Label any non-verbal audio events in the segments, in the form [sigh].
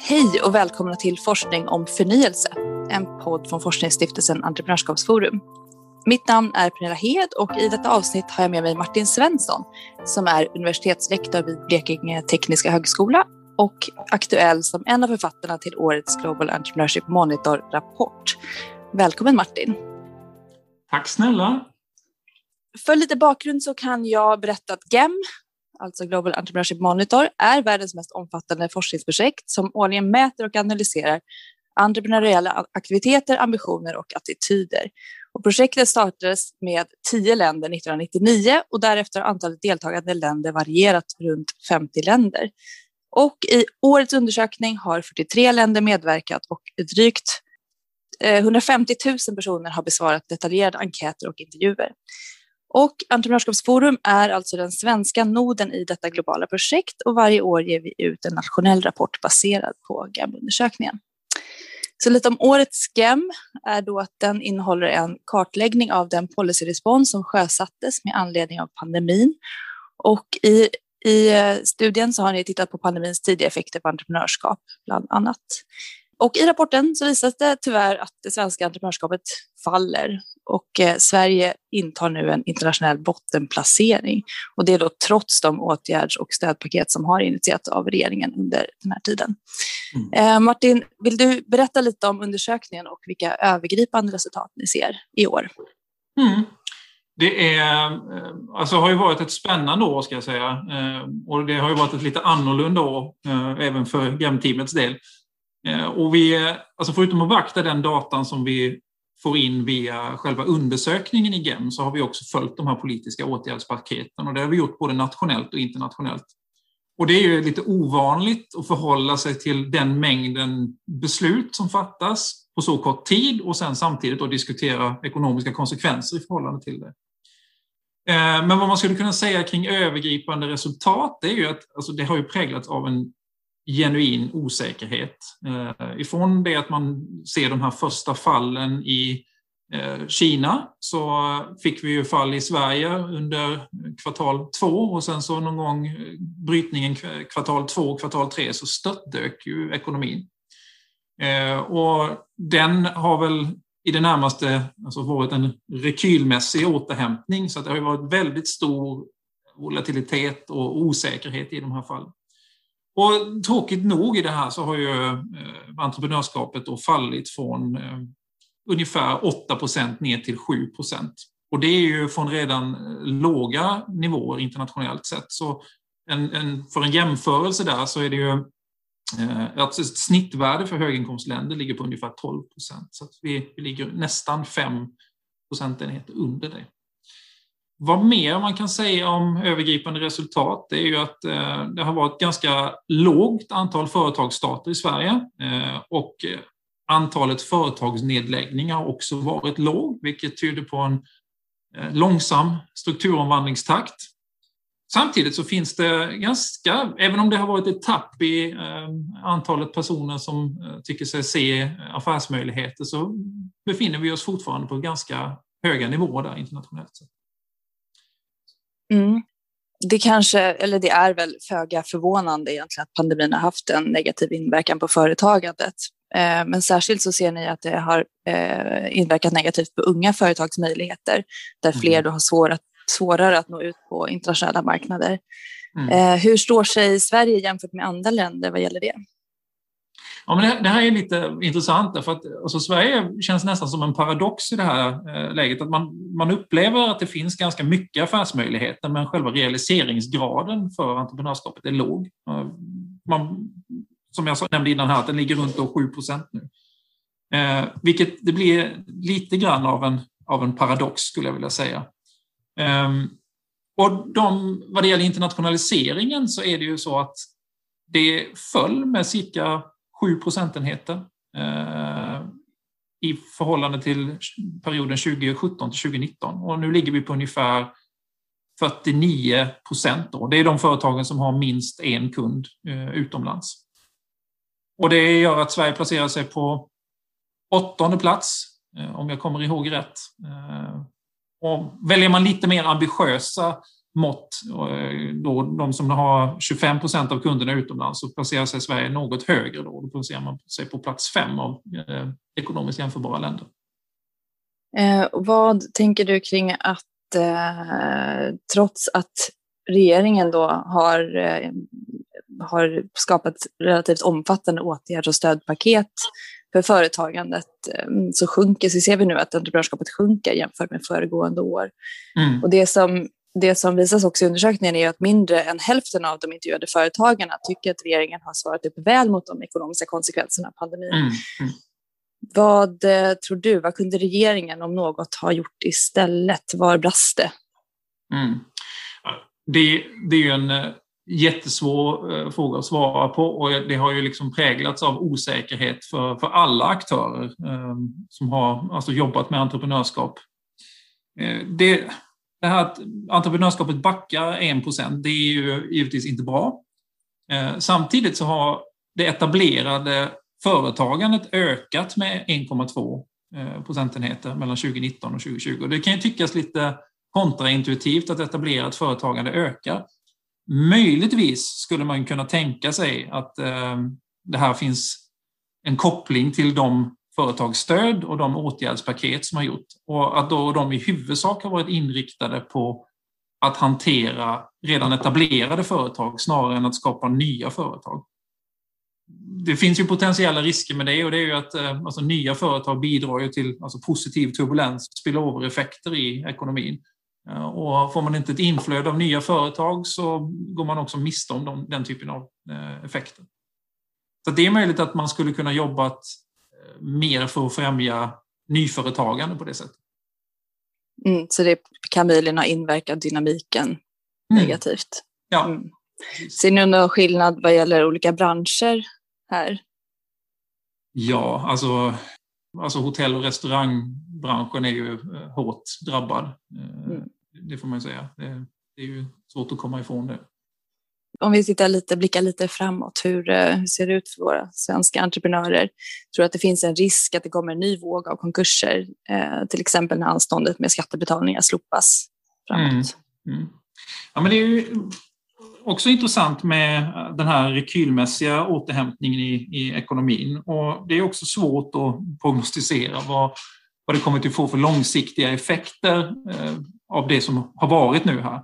Hej och välkomna till Forskning om förnyelse, en podd från forskningsstiftelsen Entreprenörskapsforum. Mitt namn är Pernilla Hed och i detta avsnitt har jag med mig Martin Svensson som är universitetslektor vid Blekinge Tekniska Högskola och aktuell som en av författarna till årets Global Entrepreneurship Monitor-rapport. Välkommen Martin! Tack snälla! För lite bakgrund så kan jag berätta att GEM, alltså Global Entrepreneurship Monitor, är världens mest omfattande forskningsprojekt som årligen mäter och analyserar entreprenöriella aktiviteter, ambitioner och attityder. Och projektet startades med tio länder 1999 och därefter har antalet deltagande länder varierat runt 50 länder. Och i årets undersökning har 43 länder medverkat och drygt eh, 150 000 personer har besvarat detaljerade enkäter och intervjuer. Och Entreprenörskapsforum är alltså den svenska noden i detta globala projekt och varje år ger vi ut en nationell rapport baserad på GAM-undersökningen. Så lite om årets GEM är då att den innehåller en kartläggning av den policyrespons som sjösattes med anledning av pandemin. Och i, i eh, studien så har ni tittat på pandemins tidiga effekter på entreprenörskap bland annat. Och i rapporten så visas det tyvärr att det svenska entreprenörskapet faller och eh, Sverige intar nu en internationell bottenplacering. Och det är då trots de åtgärds och stödpaket som har initierats av regeringen under den här tiden. Mm. Eh, Martin, vill du berätta lite om undersökningen och vilka övergripande resultat ni ser i år? Mm. Det är, eh, alltså har ju varit ett spännande år ska jag säga. Och det har ju varit ett lite annorlunda år även för GEM-teamets del. Och vi, alltså förutom att vakta den datan som vi får in via själva undersökningen i GEM så har vi också följt de här politiska åtgärdspaketen och det har vi gjort både nationellt och internationellt. Och det är ju lite ovanligt att förhålla sig till den mängden beslut som fattas på så kort tid och sen samtidigt då diskutera ekonomiska konsekvenser i förhållande till det. Eh, men vad man skulle kunna säga kring övergripande resultat det är ju att alltså det har ju präglats av en genuin osäkerhet. Eh, ifrån det att man ser de här första fallen i eh, Kina så fick vi ju fall i Sverige under kvartal två och sen så någon gång brytningen kvartal två och kvartal tre så störtdök ju ekonomin. Eh, och den har väl i det närmaste alltså varit en rekylmässig återhämtning så det har varit väldigt stor volatilitet och osäkerhet i de här fallen. Och tråkigt nog i det här så har ju eh, entreprenörskapet då fallit från eh, ungefär 8% ner till 7% Och det är ju från redan eh, låga nivåer internationellt sett. Så en, en, för en jämförelse där så är det ju att ett snittvärde för höginkomstländer ligger på ungefär 12% Så att vi, vi ligger nästan 5 procentenheter under det. Vad mer man kan säga om övergripande resultat det är ju att eh, det har varit ganska lågt antal företagsstarter i Sverige eh, och antalet företagsnedläggningar har också varit låg, vilket tyder på en eh, långsam strukturomvandlingstakt. Samtidigt så finns det ganska, även om det har varit ett tapp i antalet personer som tycker sig se affärsmöjligheter, så befinner vi oss fortfarande på ganska höga nivåer där internationellt sett. Mm. Det kanske, eller det är väl föga förvånande egentligen att pandemin har haft en negativ inverkan på företagandet. Eh, men särskilt så ser ni att det har eh, inverkat negativt på unga företags möjligheter, där fler mm. då har svårat, svårare att nå ut på internationella marknader. Mm. Eh, hur står sig Sverige jämfört med andra länder vad gäller det? Ja, men det, här är lite intressant för att alltså, Sverige känns nästan som en paradox i det här eh, läget. Att man, man upplever att det finns ganska mycket affärsmöjligheter men själva realiseringsgraden för entreprenörskapet är låg. Man, som jag nämnde innan här, att den ligger runt 7 procent nu. Eh, vilket det blir lite grann av en, av en paradox skulle jag vilja säga. Eh, och de, vad det gäller internationaliseringen så är det ju så att det föll med cirka 7 procentenheter eh, i förhållande till perioden 2017 till 2019. Och nu ligger vi på ungefär 49 procent. Det är de företagen som har minst en kund eh, utomlands. Och det gör att Sverige placerar sig på åttonde plats, eh, om jag kommer ihåg rätt. Och väljer man lite mer ambitiösa mått, då de som har 25 procent av kunderna utomlands, så placerar sig Sverige något högre. Då, då placerar man sig på plats fem av eh, ekonomiskt jämförbara länder. Eh, vad tänker du kring att eh, trots att regeringen då har, eh, har skapat relativt omfattande åtgärder och stödpaket för företagandet eh, så sjunker, så ser vi nu att entreprenörskapet sjunker jämfört med föregående år. Mm. Och det som, det som visas också i undersökningen är att mindre än hälften av de intervjuade företagarna tycker att regeringen har svarat upp väl mot de ekonomiska konsekvenserna av pandemin. Mm. Mm. Vad eh, tror du, vad kunde regeringen om något ha gjort istället? Var brast det? Mm. Det, det är ju en eh, jättesvår eh, fråga att svara på och det har ju liksom präglats av osäkerhet för, för alla aktörer eh, som har alltså jobbat med entreprenörskap. Eh, det, det här att entreprenörskapet backar 1 det är ju givetvis inte bra. Eh, samtidigt så har det etablerade företagandet ökat med 1,2 eh, procentenheter mellan 2019 och 2020. Det kan ju tyckas lite kontraintuitivt att etablerat företagande ökar. Möjligtvis skulle man kunna tänka sig att eh, det här finns en koppling till de företagsstöd och de åtgärdspaket som har gjort och att då de i huvudsak har varit inriktade på att hantera redan etablerade företag snarare än att skapa nya företag. Det finns ju potentiella risker med det och det är ju att eh, alltså, nya företag bidrar ju till alltså, positiv turbulens, spillover-effekter i ekonomin. Eh, och får man inte ett inflöde av nya företag så går man också miste om de, den typen av eh, effekter. Så det är möjligt att man skulle kunna jobba mer för att främja nyföretagande på det sättet. Mm, så det kan möjligen ha inverkat dynamiken mm. negativt. Ja. Mm. Ser ni någon skillnad vad gäller olika branscher här? Ja, alltså, alltså hotell och restaurangbranschen är ju hårt drabbad. Mm det får man säga. Det, det, är ju svårt att komma ifrån det. Om vi tittar lite, blickar lite framåt, hur, eh, hur ser det ut för våra svenska entreprenörer? Tror tror att det finns en risk att det kommer en ny våg av konkurser, eh, till exempel när anståndet med skattebetalningar slopas framåt. Mm. Mm. Ja, men det är ju också intressant med den här rekylmässiga återhämtningen i, i ekonomin. Och det är också svårt att prognostisera vad, vad det kommer att få för långsiktiga effekter eh, av det som har varit nu här.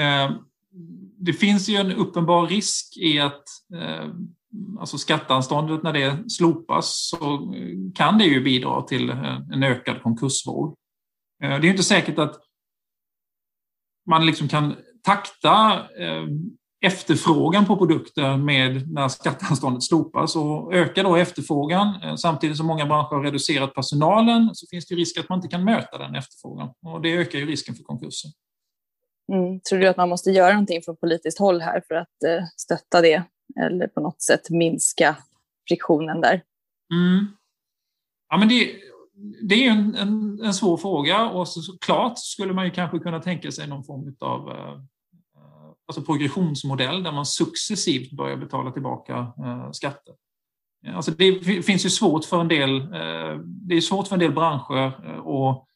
Eh, det finns ju en uppenbar risk i att eh, alltså skatteanståndet när det slopas så kan det ju bidra till eh, en ökad konkursvåg. Eh, det är inte säkert att man liksom kan takta eh, efterfrågan på produkter med när skatteanståndet slopas och ökar då efterfrågan eh, samtidigt som många branscher har reducerat personalen så finns det risk att man inte kan möta den efterfrågan och det ökar ju risken för konkurser. Mm. Tror du att man måste göra någonting från politiskt håll här för att eh, stötta det eller på något sätt minska friktionen där? Mm. Ja, men det, det är en, en, en, svår fråga och så, såklart skulle man ju kanske kunna tänka sig någon form av eh, eh, alltså progressionsmodell där man successivt börjar betala tillbaka eh, skatter. Alltså det finns ju svårt för en del, eh, det är svårt för en del branscher eh, att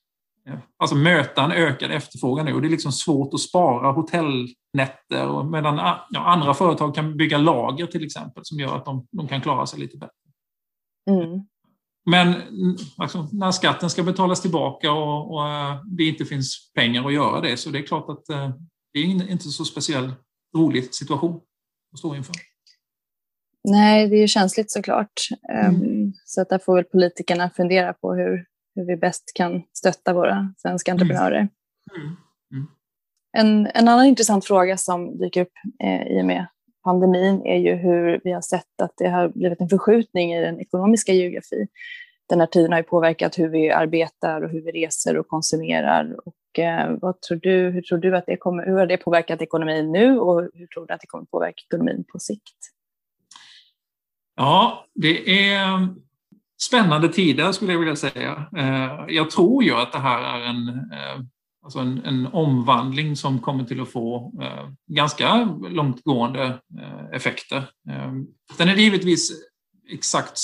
alltså möta en ökad efterfrågan nu. Och det är liksom svårt att spara hotellnätter och medan ja, andra företag kan bygga lager till exempel som gör att de, de kan klara sig lite bättre. Mm. Men alltså, när skatten ska betalas tillbaka och, och, det inte finns pengar att göra det så det är klart att det är inte så speciell rolig situation att stå inför. Nej, det är ju känsligt såklart. Mm. Ehm, så att där får väl politikerna fundera på hur, hur vi bäst kan stötta våra svenska mm. entreprenörer. Mm. Mm. En, en annan intressant fråga som dyker upp eh, i och med pandemin är ju hur vi har sett att det har blivit en förskjutning i den ekonomiska geografi. Den här tiden har ju påverkat hur vi arbetar och hur vi reser och konsumerar och Eh, vad tror du, hur tror du att det kommer, hur har det påverkat ekonomin nu och hur tror du att det kommer påverka ekonomin på sikt? Ja, det är spännande tider skulle jag vilja säga. Eh, jag tror ju att det här är en, eh, alltså en, en omvandling som kommer till att få eh, ganska långtgående effekter. Sen är det givetvis exakt,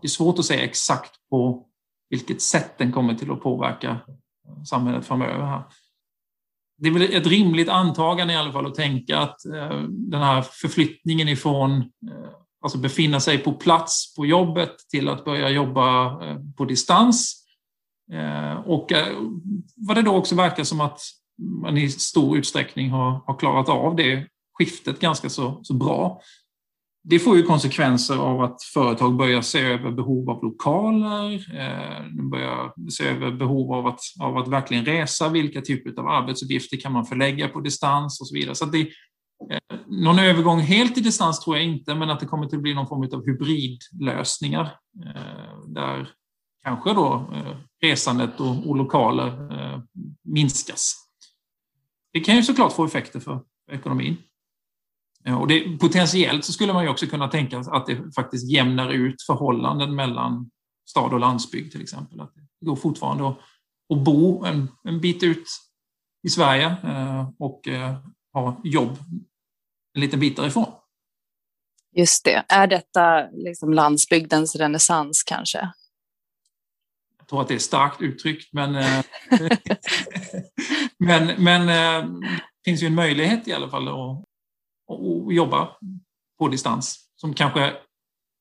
det är svårt att säga exakt på vilket sätt den kommer till att påverka samhället framöver. Här. det är väl ett rimligt antagande i alla fall att tänka att den här förflyttningen ifrån alltså befinna sig på plats på jobbet till att börja jobba eh, på distans. Eh, och eh, vad det då också verkar som att man i stor utsträckning har, har klarat av det skiftet ganska så, så bra. Det får ju konsekvenser av att företag börjar se över behov av lokaler, de börjar se över behov av att, av att verkligen resa, vilka typer av arbetsuppgifter kan man förlägga på distans och så vidare. Så det, Eh, någon övergång helt till distans tror jag inte, men att det kommer att bli någon form av hybridlösningar eh, där kanske då eh, resandet och, och lokaler minskas. Det kan ju såklart få effekter för ekonomin. Och det, potentiellt så skulle man ju också kunna tänka att det faktiskt jämnar ut förhållanden mellan stad och landsbygd till exempel. Att det går fortfarande att, att bo en, en bit ut i Sverige och ha jobb en liten bit därifrån. Just det. Är detta liksom landsbygdens renässans kanske? Jag tror att det är starkt uttryckt, men, eh, [laughs] men, men det finns ju en möjlighet i alla fall att, och jobba på distans som kanske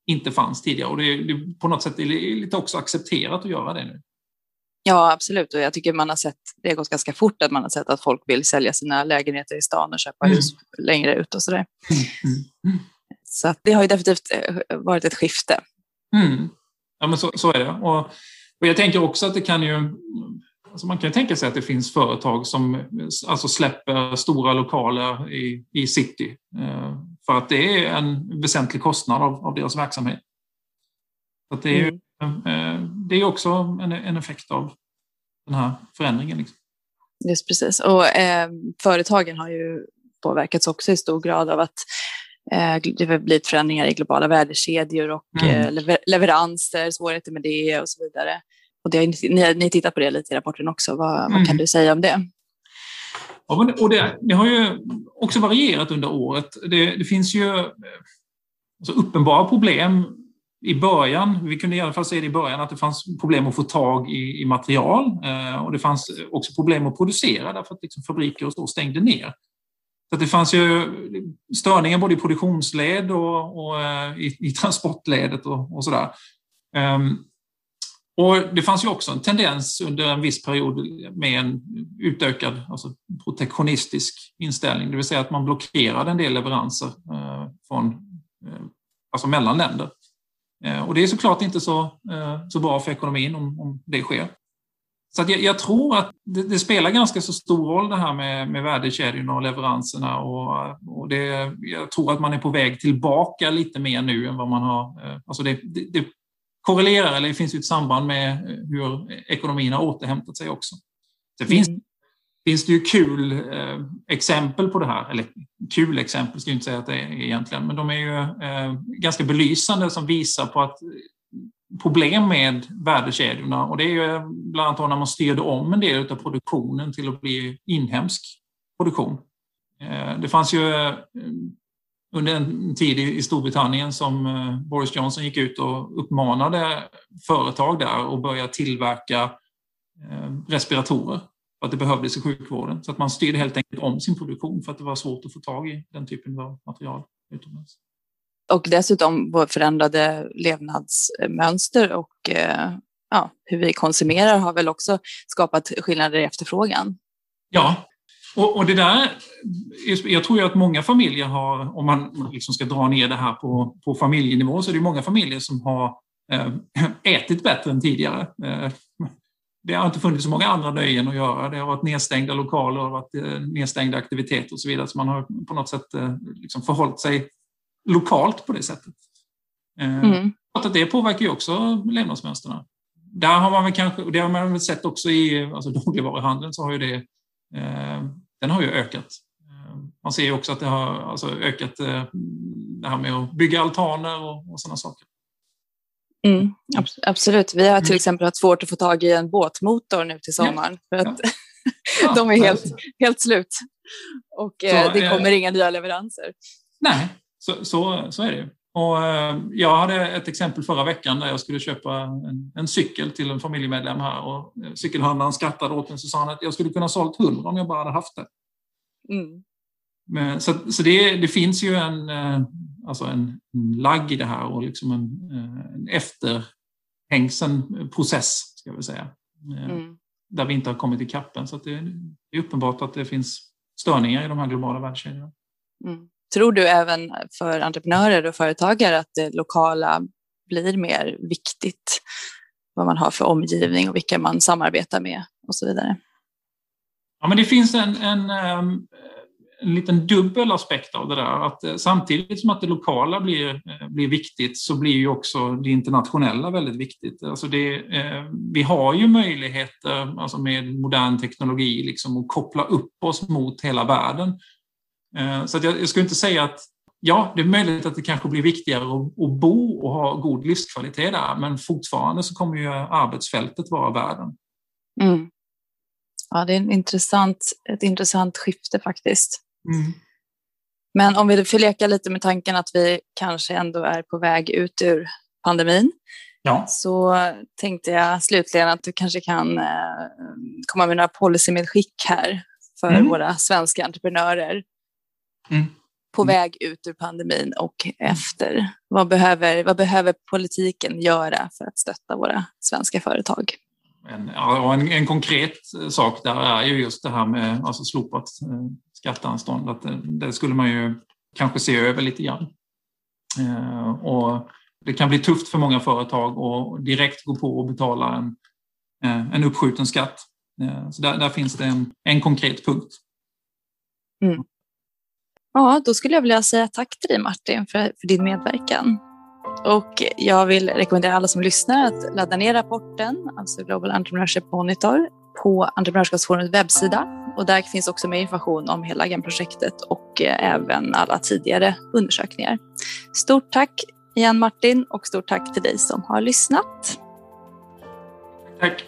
inte fanns tidigare. Och det är, på något sätt är lite också accepterat att göra det nu. Ja, absolut. Och jag tycker man har sett, det har gått ganska fort att man har sett att folk vill sälja sina lägenheter i stan och köpa mm. hus längre ut och sådär. Mm. Mm. Så det har ju definitivt eh, varit ett skifte. Mm. Ja, men så, så är det. Och, och jag tänker också att det kan ju Alltså man kan tänka sig att det finns företag som alltså släpper stora lokaler i, i city eh, för att det är en väsentlig kostnad av, av deras verksamhet. Så det, är ju, mm. Eh, det är också en, en, effekt av den här förändringen. Liksom. Just precis. Och eh, företagen har ju påverkats också i stor grad av att eh, det har blivit förändringar i globala värdekedjor och mm. eh, leveranser, svårigheter med det och så vidare. Och det, ni, ni tittat på det lite i rapporten också. Vad, mm. vad kan du säga om det? Ja, och det, det, har ju också varierat under året. Det, det finns ju alltså uppenbara problem i början. Vi kunde i alla fall se det i början att det fanns problem att få tag i, i material eh, och det fanns också problem att producera därför att liksom fabriker och så stängde ner. Så det fanns ju störningar både i produktionsled och, och eh, i, i, transportledet och, och sådär. Um, och det fanns ju också en tendens under en viss period med en utökad alltså protektionistisk inställning, det vill säga att man blockerade en del leveranser eh, från, eh, alltså mellan länder. Eh, och det är såklart inte så, eh, så bra för ekonomin om, om det sker. Så jag, jag, tror att det, det, spelar ganska så stor roll det här med, med värdekedjorna och leveranserna. Och, och det, jag tror att man är på väg tillbaka lite mer nu än vad man har... Eh, alltså det, det, korrelerar, eller det finns ju ett samband med hur ekonomin har återhämtat sig också. Det finns, mm finns det ju kul eh, exempel på det här, eller kul exempel ska jag inte säga att det är egentligen, men de är ju eh, ganska belysande som visar på att problem med värdekedjorna och det är ju eh, bland annat när man styrde om en del av produktionen till att bli inhemsk produktion. Eh, det fanns ju eh, under en tid i Storbritannien som eh, Boris Johnson gick ut och uppmanade företag där att börja tillverka eh, respiratorer för att det behövdes i sjukvården. Så att man styrde helt enkelt om sin produktion för att det var svårt att få tag i den typen av material utomlands. Och dessutom förändrade levnadsmönster och eh, ja, hur vi konsumerar har väl också skapat skillnader i efterfrågan. Ja, och, och, det där, jag tror ju att många familjer har, om man liksom ska dra ner det här på, på familjenivå, så är det många familjer som har eh, ätit bättre än tidigare. Eh, det har inte funnits så många andra nöjen att göra. Det har varit nedstängda lokaler, det har varit eh, nedstängda aktiviteter och så vidare. Så man har på något sätt liksom förhållit sig lokalt på det sättet. Mm. Att det påverkar ju också levnadsmönstren. Där har man väl kanske, det har man väl sett också i alltså [laughs] dagligvaruhandeln, så har ju det Eh, den har ju ökat. Eh, man ser ju också att det har alltså ökat eh, det här med att bygga altaner och, och sådana saker. Mm, absolut. Vi har till mm. exempel haft svårt att få tag i en båtmotor nu till sommaren. För att ja. [laughs] de är helt, helt slut. Och så, det kommer eh, inga nya leveranser. Nej, så, så, så är det. Och eh, jag hade ett exempel förra veckan där jag skulle köpa en, en cykel till en familjemedlem här och eh, cykelhandlaren skrattade åt mig och sa att jag skulle kunna sålt hundra om jag bara hade haft det. Mm. Men, så så det, det, finns ju en, eh, alltså en, en lagg i det här och liksom en, en efterhängsen process, ska vi säga. Mm. Där vi inte har kommit i kappen. Så det, det, är uppenbart att det finns störningar i de här globala värdekedjorna. Mm. Tror du även för entreprenörer och företagare att det lokala blir mer viktigt? Vad man har för omgivning och vilka man samarbetar med och så vidare. Ja, men det finns en, en, ehm, en liten dubbel aspekt av det där. Att eh, samtidigt som att det lokala blir, eh, blir viktigt så blir ju också det internationella väldigt viktigt. Alltså det, eh, vi har ju möjligheter alltså med modern teknologi liksom, att koppla upp oss mot hela världen. Eh, så jag, jag skulle inte säga att ja, det är möjligt att det kanske blir viktigare att, att bo och ha god livskvalitet där, men fortfarande så kommer ju arbetsfältet vara världen. Mm. Ja, det är en intressant, ett intressant skifte faktiskt. Mm. Men om vi får leka lite med tanken att vi kanske ändå är på väg ut ur pandemin, ja. så tänkte jag slutligen att du kanske kan eh, komma med några policymedskick här för mm. våra svenska entreprenörer mm. på mm. väg ut ur pandemin och efter. Vad behöver, vad behöver politiken göra för att stötta våra svenska företag? En, en, en, konkret sak där är ju just det här med alltså slopat eh, skatteanstånd. Att det, det, skulle man ju kanske se över lite grann. Eh, och det kan bli tufft för många företag att direkt gå på och betala en, eh, en uppskjuten skatt. Eh, så där, där finns det en, en konkret punkt. Mm. Ja, då skulle jag vilja säga tack till dig Martin för, för din medverkan. Och jag vill rekommendera alla som lyssnar att ladda ner rapporten, alltså Global Entrepreneurship Monitor, på Entreprenörskapsforumets webbsida. Och där finns också mer information om hela GAM-projektet och eh, även alla tidigare undersökningar. Stort tack igen Martin och stort tack till dig som har lyssnat. Tack.